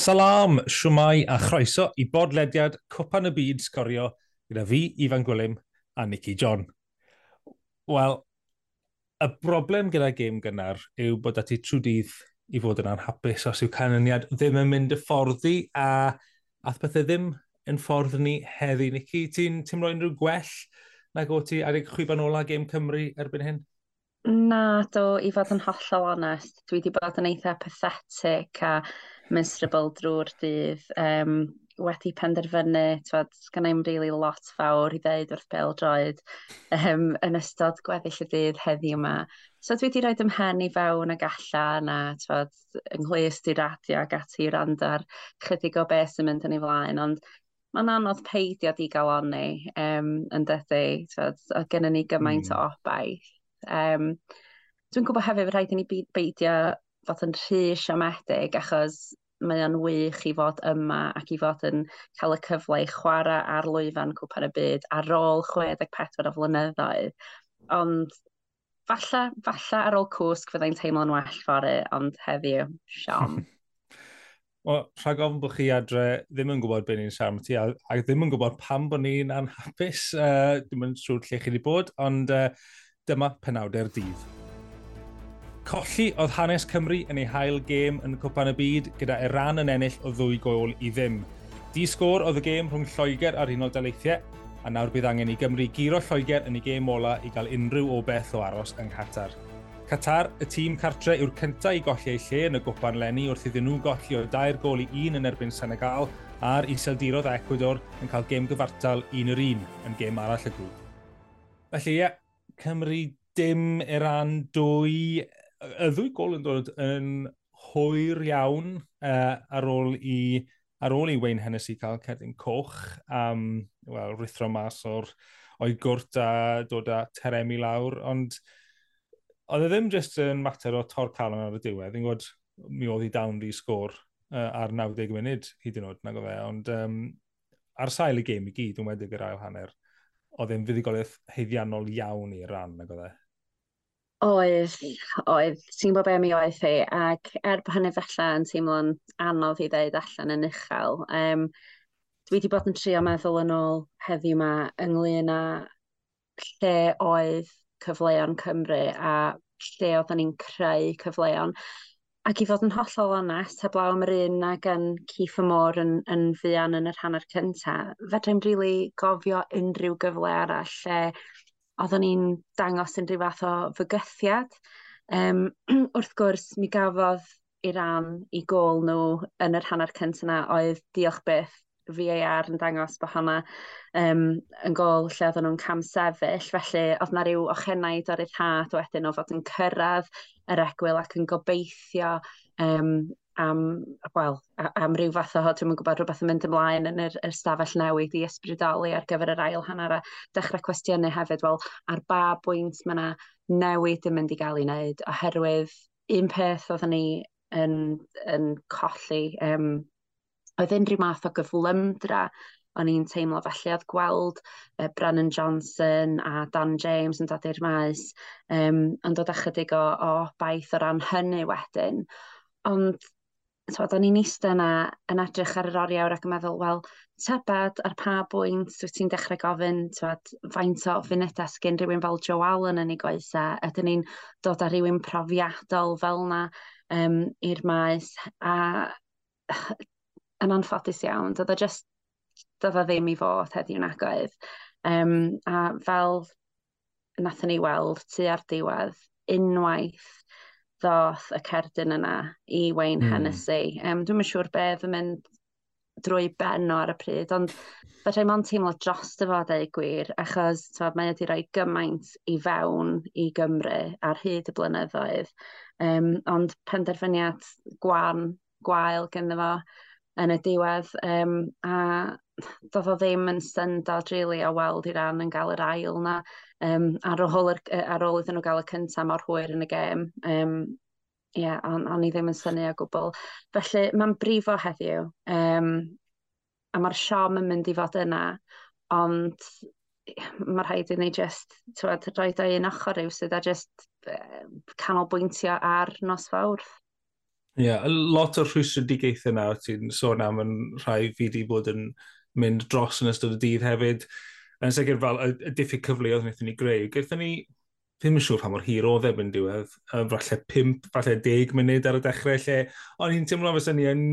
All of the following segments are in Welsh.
Salam, siwmai a chroeso i bodlediad Cwpan y Byd Sgorio gyda fi, Ifan Gwilym a Nicky John. Wel, y broblem gyda gêm gynnar yw bod ati trwy dydd i fod yn anhapus os yw canlyniad ddim yn mynd y fforddi a ath pethau ddim yn ffordd ni heddi. Nicky, ti'n teimlo unrhyw gwell nag o ti ar eich chwiban ola gêm Cymru erbyn hyn? Na, do, i fod yn hollol onest, dwi wedi bod yn eitha pathetic a miserable drwy'r dydd. Um, wedi penderfynu, twad, gan i'n really lot fawr i ddeud wrth bel droed um, yn ystod gweddill y dydd heddiw yma. So dwi wedi rhoi ymhen i fewn ag allan a twad, ynghlust i radio ag ati i randa'r chydig o beth sy'n mynd yn ei flaen, ond mae'n anodd peidio di gael onni um, yn dydy, twad, o gennym ni gymaint mm. o hmm. obaith. Um, dwi'n gwybod hefyd rhaid i ni beidio fod yn rhy siomedig achos mae o'n wych i fod yma ac i fod yn cael y cyfle i chwarae ar lwyfan cwpan y byd ar ôl 64 o flynyddoedd. Ond falle, falle ar ôl cwsg fyddai'n teimlo'n well fory, ond heddiw, siom. Wel, rhag ofn bod chi adre ddim yn gwybod beth ni'n siarad ti, a, a ddim yn gwybod pam bod ni'n anhapus. Uh, ddim yn siŵr lle chi wedi bod, ond uh, Dyma penawdau'r dydd. Colli oedd hanes Cymru yn ei hail gêm yn Cwpan y Byd gyda e Iran yn ennill o ddwy gol i ddim. Di sgôr oedd y gêm rhwng Lloegr a'r Unol Daleithiau, a nawr bydd angen i Gymru giro Lloegr yn ei gêm ola i gael unrhyw o beth o aros yng Qatar. Qatar, y tîm cartre yw'r cyntaf i golli ei lle yn y gwpan lenni wrth iddyn nhw golli o dair gol i un yn erbyn Senegal a'r iseldirodd Ecuador yn cael gêm gyfartal 1-1 yn gêm arall y grŵp. Felly ie, Cymru dim Iran dwy, y ddwy gol yn dod yn hwyr iawn uh, ar ôl i ar ôl i Wayne Hennessy cael cerdyn coch am, um, wel, rithro mas o'r o'i gwrt a dod â teremi lawr, ond oedd e ddim jyst yn mater o tor calon ar y diwedd, yn gwybod mi oedd hi dawn di sgôr uh, ar 90 munud hyd yn oed, nag o fe, ond um, ar sail y gêm i gyd, yn wedig yr ail hanner, oedd e'n fuddigoliaeth heiddiannol iawn i ran, nag oedd e? Oedd, oedd, ti'n gwybod be mi oedd hi, ac er bod hynny falle yn teimlo'n anodd i ddeud allan yn uchel, um, dwi wedi bod yn trio meddwl yn ôl heddiw yma ynglyn â lle oedd cyfleon Cymru a lle oedden ni'n creu cyfleon. Ac i fod yn hollol onest, heblaw am yr un na gan Keith y Môr yn, yn fuan yn yr hanner cyntaf, fedrai'm rili really gofio unrhyw gyfle arall lle oeddwn ni'n dangos unrhyw fath o fygythiad. Um, wrth gwrs, mi gafodd Iran i gol nhw yn yr hanner cyntaf yna oedd diolch beth VAR yn dangos bod hwnna um, yn gol lle oedden nhw'n cam sefyll, felly oedd na ryw ochennaid o'r had wedyn o fod yn cyrraedd yr egwyl ac yn gobeithio um, am, well, am ryw fath o, dwi'n gwybod, rhywbeth yn mynd ymlaen yn yr, yr stafell newid i ysbrydoli ar gyfer yr ail hanner a dechrau cwestiynau hefyd, wel, ar ba bwynt mae yna newid yn mynd i gael ei wneud, oherwydd un peth oedden ni yn, yn colli um, oedd unrhyw math o gyflymdra o'n i'n teimlo felly oedd gweld uh, Brennan Johnson a Dan James yn dod i'r maes um, yn dod ychydig o, o baith o ran hynny wedyn. Ond tywed, o'n i'n eistedd yna yn edrych ar yr oriawr ac yn meddwl, wel, tybed ar pa bwynt wyt ti'n dechrau gofyn, tywed, faint o funudau sgyn rhywun fel Joe Allen yn ei goesa, ydyn ni'n dod â rhywun profiadol fel yna um, i'r maes, a yn anffodus iawn, doedd o just, doedd o ddim i fod heddiw yn agoedd. Um, a fel nathon ni weld tu ar diwedd, unwaith ddoth y cerdyn yna i Wayne mm. Hennessy. Um, Dwi'n siŵr beth yn mynd drwy ben o ar y pryd, ond fydda i'n teimlo dros dy fod ei gwir, achos twa, mae wedi rhoi gymaint i fewn i Gymru ar hyd y blynyddoedd, um, ond penderfyniad gwan, gwael gynddo fo, yn y diwedd um, a doedd o ddim yn syndod really, o weld i ran yn gael yr ail na um, ar, ôl yr, ar ôl iddyn nhw gael y cyntaf mor hwyr yn y gêm. Um, Ie, yeah, on, o'n i ddim yn syni o gwbl. Felly, mae'n brifo heddiw, um, a mae'r siom yn mynd i fod yna, ond mae rhaid i ni just twed, roed o un ochr yw sydd a just uh, canolbwyntio ar nos fawrth. Ie, yeah, lot o'r rhwystredigaethau na ti'n sôn am yn rhai fi wedi bod yn mynd dros yn ystod y dydd hefyd. Yn sicr fel y, y diffyg cyfleoedd wnaethon ni greu. Gaethon ni, ddim yn siŵr pa mor hir oedd yn diwedd, falle 5, falle 10 munud ar y dechrau lle, ond i'n teimlo fes ni yn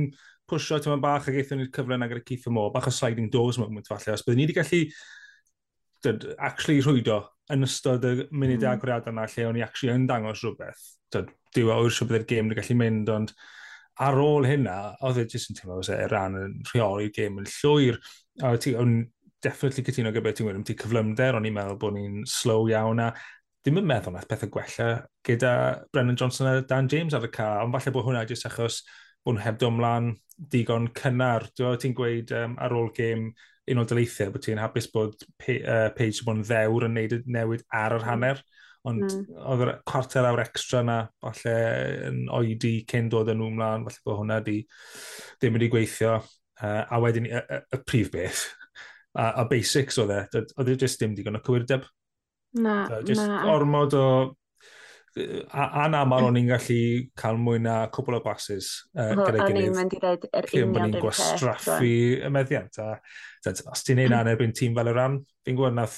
pwysio tyma bach a gaethon ni'r cyfle na gyda Keith Mo, bach o sliding doors moment falle, os byddwn ni wedi gallu dyd, actually rhwydo yn ystod y munud mm. agoriadau yna lle o'n i actually yn dangos rhywbeth, dyw e o'r siw byddai'r e'r gêm yn gallu mynd, ond ar ôl hynna, oedd e jyst yn teimlo fysa e ran yn rheoli'r gêm yn llwyr. A ti, o'n definitely cytuno gyda beth ti'n gwneud, ti cyflymder, o'n i'n meddwl bod ni'n slow iawn a ddim yn meddwl nath pethau gwella gyda Brennan Johnson a Dan James ar y ca, ond falle bod hwnna jyst achos bod nhw hebdo ymlaen digon cynnar. Ti'n gweud um, ar ôl gêm un o dyleithiau bod ti'n hapus bod Page uh, bod yn ddewr yn neud y newid ar yr hmm. hanner. Mm Ond mm. oedd y cwarter awr extra na, falle yn oedi cyn dod yn nhw mlaen, falle bod hwnna di, ddim wedi gweithio. Uh, a wedyn, y, y, y prif beth, a, a basics oedd e, oedd e jyst dim digon o cywirdeb. Na, so, just na. ormod o... Anamal o'n i'n gallu cael mwy na cwbl o bases uh, gyda'i gilydd. O'n i'n mynd i ddweud yr union bod ni'n gwastraffu y meddiant. A, os ti'n neud mm. anerbyn tîm fel y ran, fi'n gwybod nath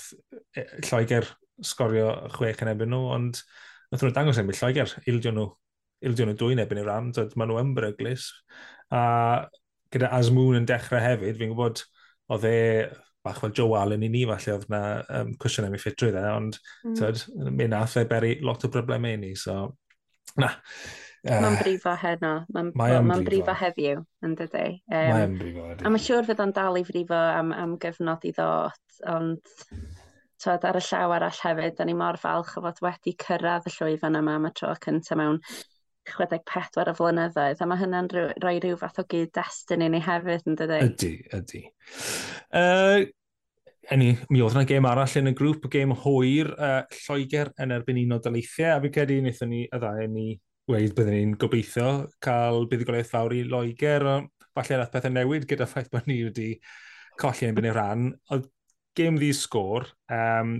Lloegr sgorio chwech yn ebyn nhw, ond nath nhw dangos ebyn Lloegr, ildio nhw, ildio nhw dwy'n ebyn i'r ran, dod maen nhw yn beryglis. A gyda Azmoon yn dechrau hefyd, fi'n gwybod, oedd e bach fel Joe Allen i ni falle oedd na um, cwestiwn am ei ffitrwydd e, ond mm. tyd, mi nath e beri lot o broblemau i ni, so na. Uh, mae'n eh, brifo heno, mae'n ma ma brifo heddiw, yn dydy. Um, mae'n brifo heddiw. A mae'n siŵr fydd o'n dal i frifo am, am gyfnod i ddod, ond Tod, ar y llaw arall hefyd, da ni mor falch o fod wedi cyrraedd y llwyfan yma am y tro cyntaf mewn 64 o flynyddoedd, a mae hynna'n rhoi rhyw fath o gyd destyn i ni hefyd, yn dydy? Ydy, ydy. Uh, Eni, mi oedd yna gêm arall yn y grŵp, gêm hwyr, uh, Lloegr yn erbyn un o daleithiau, a fi credu wnaethon ni y ddau ni weid byddwn ni'n gobeithio cael buddigoliaeth fawr i Loegr, falle nath pethau newid gyda ffaith bod ni wedi colli yn byn i'r rhan. Oedd gêm ddi sgôr, um,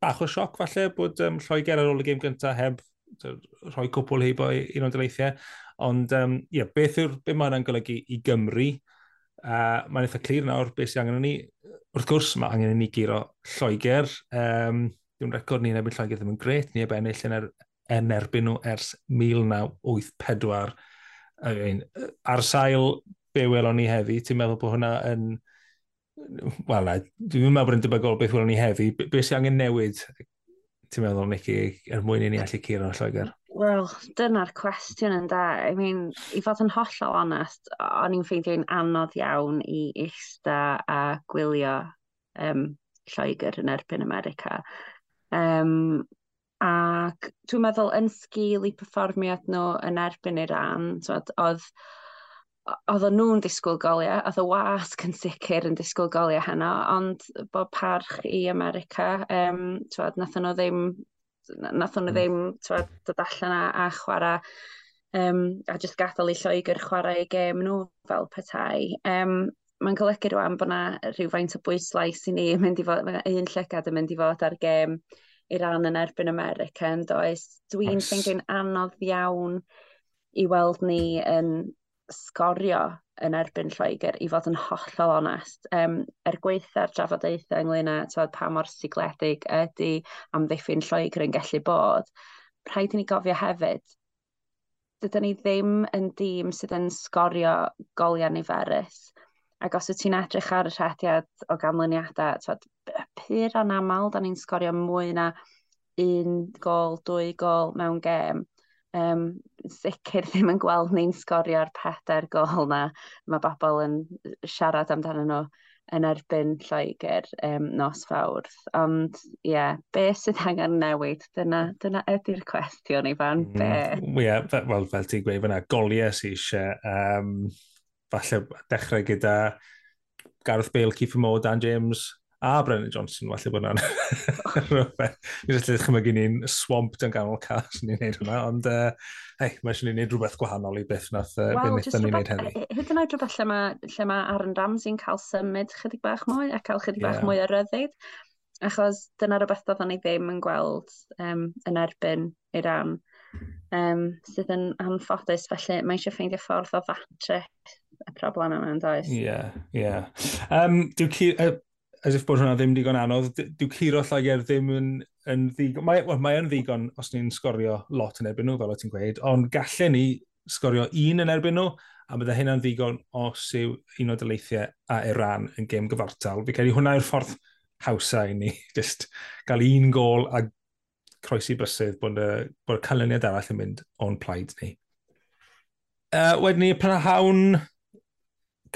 bach o sioc falle bod um, Lloegr ar ôl y gêm gyntaf heb rhoi cwpl heb o un o'n dyleithiau. Ond um, yeah, beth yw'r beth mae yna'n golygu i Gymru? Uh, mae'n eitha clir nawr beth sy'n angen ni. Wrth gwrs, mae angen ni giro Lloegr. Um, Dwi'n record ni'n ebyn Lloegr ddim yn gret, ni ebennill yn, er, yn erbyn nhw ers 1984. Ar sail be welon ni heddi, ti'n meddwl bod hwnna yn Wel, dwi'n meddwl bod yn debygol beth welwn ni heddi. Be, sy'n angen newid, ti'n meddwl, Nicky, er mwyn i ni allu curo yn Lloegr? Wel, dyna'r cwestiwn yn da. I mean, i fod yn hollol onest, o'n i'n ffeindio'n anodd iawn i eista a gwylio um, Lloegr yn erbyn America. Um, ac dwi'n meddwl yn sgil i perfformiad nhw yn erbyn Iran, oedd oedd nhw'n disgwyl goliau, oedd y wasg yn sicr yn disgwyl goliau heno, ond bod parch i America, um, twad, nath nhw ddim, nath nhw hmm. ddim twad, dod allan a, a chwarae um, a jyst gadael i Lloegr chwarae i gêm nhw fel petai. Um, Mae'n golygu rwan bod yna rhywfaint o bwyslais i ni, mynd i fod, un llygad yn mynd i fod ar gêm Iran yn erbyn America yn does. Dwi'n yes. ffeindio'n anodd iawn i weld ni yn sgorio yn erbyn Lloegr i fod yn hollol onest. Um, er gweitha'r drafodaethau ynglyn â tywed, pa mor sigledig ydy amddiffyn Lloegr yn gallu bod, rhaid i ni gofio hefyd, dydyn ni ddim yn dîm sydd yn sgorio goliau niferus. Ac os wyt ti'n edrych ar y rhediad o ganlyniadau, tywed, pur anamal, da ni'n sgorio mwy na un gol, dwy gol mewn gêm um, sicr ddim yn gweld ni'n sgorio'r pedair gol na. Mae bobl yn siarad amdano nhw yn erbyn Lloegr um, nos fawrth. Ond ie, yeah, be sydd angen newid? Dyna, dyna ydy'r cwestiwn, i fan, mm-hmm. be? Mm, ie, yeah, wel, fel ti'n gweud fyna, goliau sy'n eisiau. Um, falle dechrau gyda Gareth Bale, Keith Moore, Dan James, a Brennan Johnson, falle bod hwnna'n Mi'n gallu chymygu ni'n swamped yn ganol cas ni'n neud hwnna, ond uh, hei, mae eisiau ni'n neud rhywbeth gwahanol i beth nath uh, well, beth ni'n neud heddi. E, e, hyd yn oed rhywbeth lle mae, lle mae Aaron Ramsey'n cael symud chydig bach mwy a cael chydig yeah. bach mwy o ryddid, achos dyna rhywbeth doedd ni ddim yn gweld um, yn erbyn Iran, um, sydd yn anffodus, felly mae eisiau ffeindio ffordd o fatre y problem yma yn does. Ie, yeah, ie. Yeah. Um, Dyw as if bod hwnna ddim digon anodd, dyw curo Lloegr ddim yn, yn ddigon, mae, well, mae yn ddigon os ni'n sgorio lot yn erbyn nhw, fel o ti'n gweud, ond gallen ni sgorio un yn erbyn nhw, a bydde hynna'n ddigon os yw un o dyleithiau a Iran yn gêm gyfartal. Fi credu hwnna yw'r ffordd hawsa i ni, just gael un gol a croesi brysydd bod y, bod y canlyniad arall yn mynd o'n plaid ni. Uh, wedyn ni, pan hawn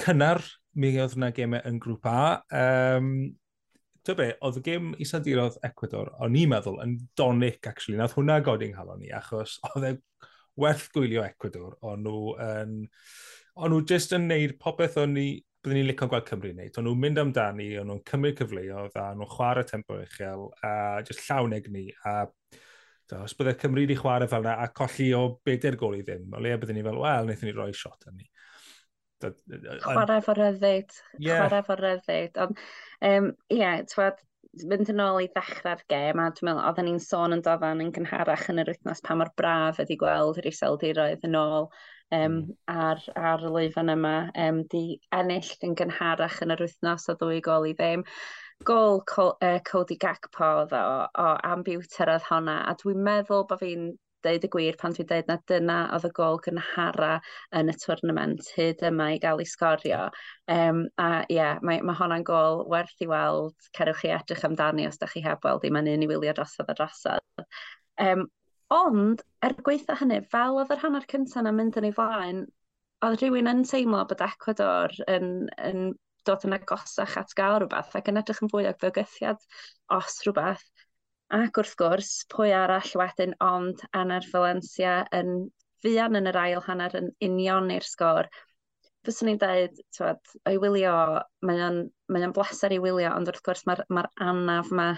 cynnar mi oedd yna gemau yn grŵp A. Um, Dwi be, oedd y gêm isadurodd Ecuador, o'n i'n meddwl, yn donic, actually. Nath hwnna godi'n halon ni, achos oedd e werth gwylio Ecuador. O'n nhw yn... O'n nhw jyst yn neud popeth o'n ni byddwn ni'n licio gweld Cymru wneud. O'n nhw'n mynd amdani, o'n nhw'n cymryd cyfleoedd, a nhw'n chwarae tempo uchel, a jyst llawn egni. A da, os byddai Cymru wedi chwarae fel yna, a colli o bedair gol i ddim, o leia byddwn ni fel, wel, wnaethon ni roi shot yn ni. Chwarae fo ryddid. Yeah. Chwarae fo ryddid. Ond, um, ie, yeah, twad, mynd yn ôl i ddechrau'r gêm, a dwi'n meddwl, oedden ni'n sôn yn dofan yn gynharach yn yr wythnos pa mor braf ydi gweld yr iseldiroedd yn ôl um, ar, ar y lwyfan yma. Um, di ennill yn gynharach yn yr wythnos o ddwy gol i ddim. Gol uh, Cody Gagpo o, o ambiwter oedd honna, a dwi'n meddwl bod fi'n deud y gwir pan dwi'n deud na dyna oedd y gol gynhara yn y twrnament hyd yma i gael ei sgorio. Um, a ie, yeah, mae, mae hwnna'n gol werth i weld, cerwch chi edrych amdani os da chi heb weld i mae'n un i wylio drosodd a drosodd. Um, ond, er gweitha hynny, fel oedd yr hanner cyntaf yn mynd yn ei flaen, oedd rhywun yn teimlo bod Ecuador yn, yn dod yn agosach at gael rhywbeth ac yn edrych yn fwy o fygythiad os rhywbeth. Ac wrth gwrs, pwy arall wedyn ond Anar Valencia yn fuan yn yr ail hanner yn union i'r sgôr. Fyswn i'n dweud, twad, o'i wylio, mae o'n, mae o'n bleser i wylio, ond wrth gwrs mae'r mae anaf yma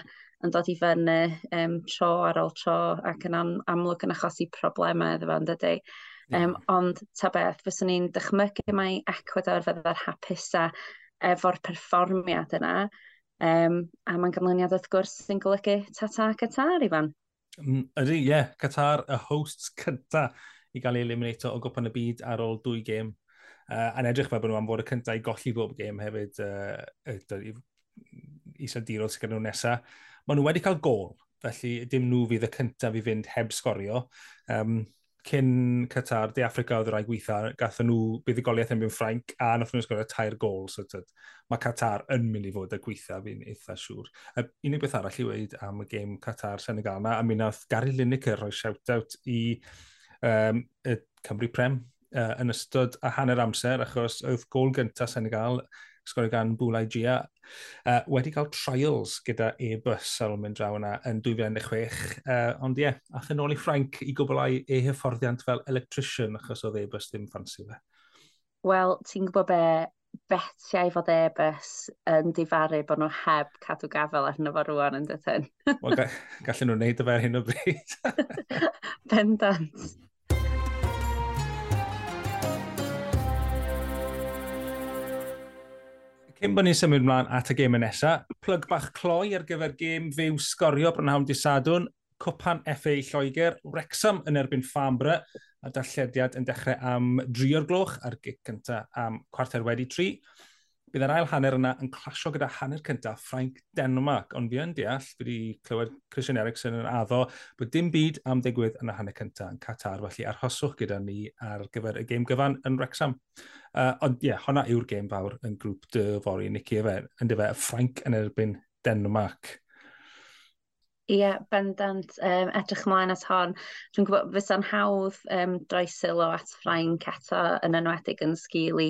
yn dod i fyny um, tro ar ôl tro ac yn am, amlwg yn achosi problemau iddo fo, yn dydy. Um, ond ta beth, fyswn i'n dychmygu mai Ecuador fydda'r hapusa efo'r perfformiad yna. Um, a mae'n ganlyniad wrth gwrs sy'n golygu tata Qatar, Ifan. Mm, ydy, ie. Yeah. Qatar, y hosts cynta i gael ei eliminato o gwpan y byd ar ôl dwy gêm. Uh, a'n edrych fel bod nhw am fod y cyntaf i golli bob gêm hefyd uh, iseldirol sy'n gyda nhw nesaf. Maen nhw wedi cael gol, felly dim nhw fydd y cyntaf i fynd heb sgorio. Um, cyn Qatar, de Africa oedd yr rhaid gweithio, gathen nhw buddigoliaeth yn mynd Ffrainc a nath nhw'n sgorio tair gol. So tyd, mae Qatar yn mynd i fod y gweitha, fi'n eitha siŵr. Y unig beth arall i wedi am y gêm Qatar Senegal yma, a mi nath Gary Lineker rhoi shout-out i um, y Cymru Prem uh, yn ystod a hanner amser, achos oedd gol gyntaf Senegal sgorio gan Bwlai Gia, uh, wedi cael trials gyda e-bus ar ôl mynd draw yna yn 2016. Uh, ond ie, yeah, ath yn ôl i Ffrainc i gwblau ei hyfforddiant fel electrician achos oedd e-bus ddim ffansi fe. Wel, ti'n gwybod be, betiau fod e-bus yn difaru bod nhw heb cadw gafel arno fo rwan yn dydyn. Wel, gallen nhw wneud y fe hyn o bryd. Bendant. Cyn bod ni'n symud mlaen at y gêm nesaf, plug bach cloi ar gyfer gêm fyw sgorio brynhawn Disadwn, Cwpan FA Lloegr, Wrexham yn erbyn Farnborough, a darllediad yn dechrau am dri o'r gloch ar gic cyntaf am cwarter wedi tri bydd yr ail hanner yna yn clasio gyda hanner cyntaf Frank Denmark, ond fi yn deall, fi wedi clywed Christian Eriksen yn addo, bod dim byd am digwydd yn y hanner cyntaf yn Qatar, felly arhoswch gyda ni ar gyfer y gêm gyfan yn Wrexham. Uh, ond ie, yeah, hwnna yw'r gêm fawr yn grŵp dy fori, Nicky Efe, yn dyfa Frank yn erbyn Denmark. Ie, yeah, bendant. Um, edrych mlaen at hon. Dwi'n gwybod fysa'n hawdd um, droi sylw at Ffrainc eto yn enwedig yn sgil i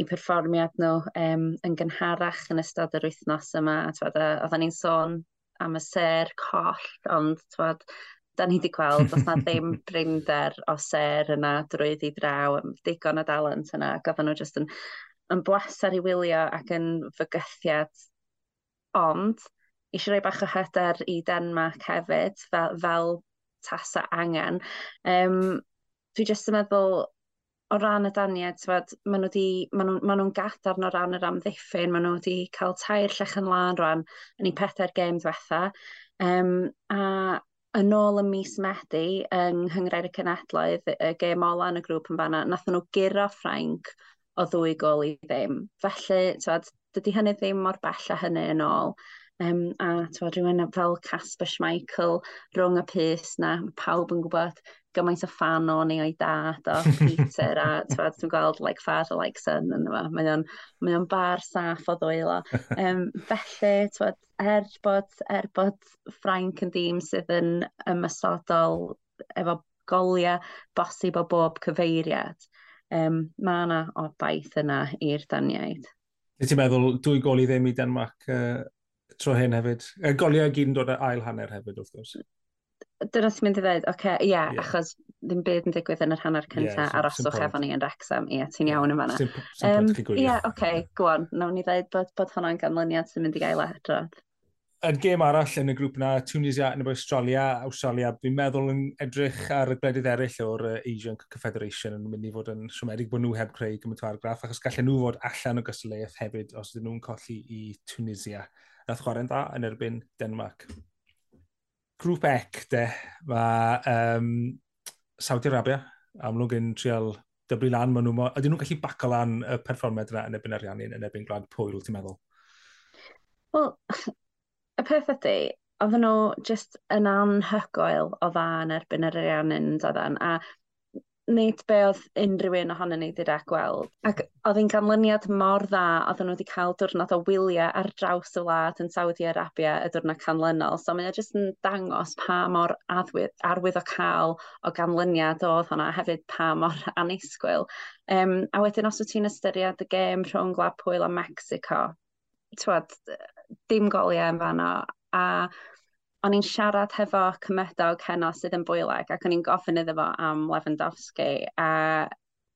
i perfformiad nhw um, yn gynharach yn ystod yr wythnos yma. Oedden ni'n sôn am y ser coll, ond twad, da ni wedi gweld, os na ddim brinder o ser yna drwy ddi draw, digon o dalent yna, ac oedden nhw jyst yn, yn blasar i wylio ac yn fygythiad. Ond, eisiau rhoi bach o hyder i Denmark hefyd, fel, fel tasa angen. Um, dwi jyst yn meddwl, o ran y daniad, tywed, maen nhw wedi, maen nhw'n nhw, gadarn o ran yr amddiffyn, maen nhw wedi cael tair llech yn lan rwan yn ei pedair gêm diwetha. Um, a yn ôl y mis Medi, yng Nghyngrair y Cenedloedd, y gêm ola yn y grŵp yn fanna, nath nhw giro Ffrainc o ddwy gol i ddim. Felly, tywed, dydy hynny ddim mor bell a hynny yn ôl. Um, a tywed rhywun fel Casper Schmeichel rhwng y pys na, pawb yn gwybod gymaint o fan o'n i o'i dad o Peter a tywed, dwi'n gweld like father like son yn yma. Mae o'n mae o'n bar saff o ddwylo. Um, felly, tywed, er bod, er bod Frank yn dîm sydd yn ymysodol efo goliau bosib o bob cyfeiriad, um, mae yna obaith yna i'r daniaid. Ti'n meddwl dwy gol i ddim i Denmark uh, tro hyn hefyd. Y goliau gyd yn dod ail hanner hefyd, wrth gwrs. Dyna ti'n mynd i ddweud, oce, okay, ie, yeah, yeah. achos ddim byd yn digwydd yn yr hanner cyntaf yeah, aroswch efo ni yn Rexham. Ie, yeah, ti'n iawn yn fanna. Ie, oce, okay, gwan, nawn ni ddweud bod, bod hwnna'n ganlyniad sy'n mynd i gael adrodd. Yn gêm arall yn y grŵp yna, Tunisia yn efo Australia, Australia, fi'n meddwl yn edrych ar y gwledydd eraill o'r Asian Confederation yn mynd i fod yn siomedig bod nhw heb creu gymaint o argraff, achos gallen nhw fod allan o gystadleuaeth hefyd os ydyn nhw'n colli i Tunisia. Uh, nath chwarae'n dda yn erbyn Denmark. Grŵp ec, de, mae um, Saudi Arabia, amlwg yn trial dyblu lan, maen nhw, ydyn nhw'n gallu bac o lan y perfformiad yna yn erbyn ariannu yn erbyn Gwlad Pwyl, ti'n meddwl? Wel, y peth ydy, oedden nhw just yn anhygoel o dda yn erbyn yr Ariannin, oedden, a nid be oedd unrhyw un ohonyn ni dira e gweld. Ac oedd hi'n ganlyniad mor dda, oedden nhw wedi cael diwrnod o wyliau ar draws y wlad yn Saudi Arabia y diwrnod canlynol. So mae'n jyst yn dangos pa mor adwydd, arwydd o cael o ganlyniad oedd hwnna, hefyd pa mor anisgwyl. Um, a wedyn os wyt ti'n ystyried y gêm rhwng Gwlad Pwyl a Mexico, twad, dim goliau yn fanno, a o'n i'n siarad hefo cymedog heno sydd yn bwyleg ac o'n i'n gofyn iddo fo am Lewandowski a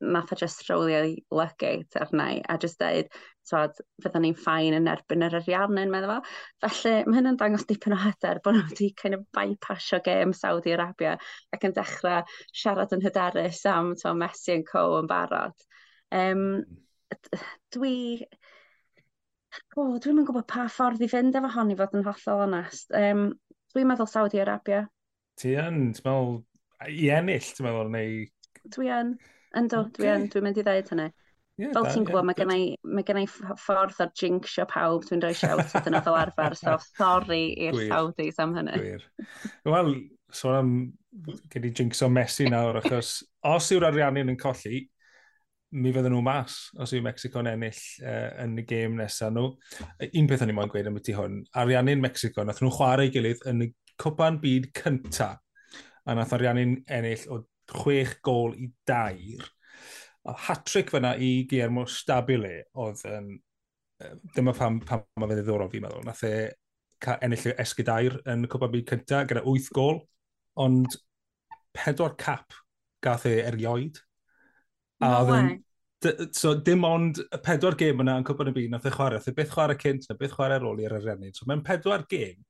nath o just rowlio lygate arna i a just dweud, twad, fyddwn ni'n ffain yn erbyn yr ariannu'n meddwl fo. Felly mae hynny'n dangos dipyn o hyder bod nhw wedi kind of bypassio gêm Saudi Arabia ac yn dechrau siarad yn hyderus am to, Messi yn co yn barod. Um, dwi... O, oh, dwi'm yn gwybod pa ffordd i fynd efo hon i fod yn hollol onest. Um, Dwi'n meddwl Saudi Arabia. Ti yn, ti'n meddwl, i ennill, ti'n meddwl, neu... Dwi yn, ynddo, okay. dwi yn, dwi'n mynd i ddeud hynny. Yeah, Fel ti'n gwybod, yeah, mae gennau i, ffordd o'r jinxio pawb, dwi'n rhoi siawt ydyn nhw fel arfer, so sorry i'r Saudis am hynny. Gwir. Wel, sôn so am, gen i jinxio Messi nawr, achos os yw'r ariannu'n yn colli, mi fydden nhw mas os yw Mexico'n ennill uh, yn y gêm nesaf nhw. Un peth o'n i moyn gweud am beth i hwn, ariannu'n Mexico, nath nhw chwarae gilydd yn y cwpan byd cynta, a nath ariannu'n ennill o chwech gol i dair. A Hat-trick fyna i Guillermo Stabile oedd yn... Um, dyma pam, pam mae fe ddiddorol fi'n meddwl. Nath e ennill esgydair yn y cwpan byd cynta gyda 8 gol, ond pedwar cap gath e erioed A no way. So dim ond y pedwar gêm yna yn cwbl y byd, nath e chwarae, nath e beth chwarae cynt, na e beth chwarae roli ar y rennig. So mewn pedwar gêm,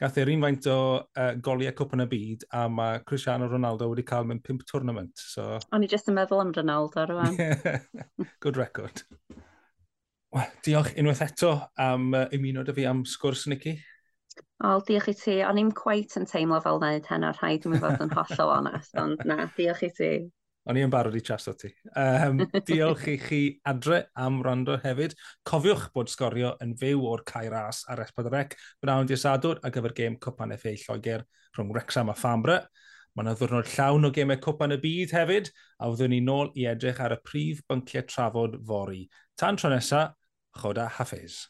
gath e'r un faint o uh, goliau cwpan y byd, a mae Cristiano Ronaldo wedi cael mewn pimp tournament. So... O'n i jyst yn meddwl am Ronaldo rwan. Good record. Well, diolch unwaith eto am uh, ymuno dy fi am sgwrs, Nicky. O, diolch i ti. O'n i'n cweit yn teimlo fel wneud heno rhaid i mi fod yn hollol onest, ond na, diolch i ti. O'n i yn barod i o ti. Um, diolch i chi adre am rando hefyd. Cofiwch bod sgorio yn fyw o'r cae ras ar S4C, bynawd i sadwr ar gyfer gêm Cwpan FA Lloegr rhwng Wrexham a Fambra. Mae yna ddwrnod llawn o gemau cwpan y byd hefyd, a fyddwn ni nôl i edrych ar y prif bynciau trafod fori. Tan tro nesaf, choda hafez.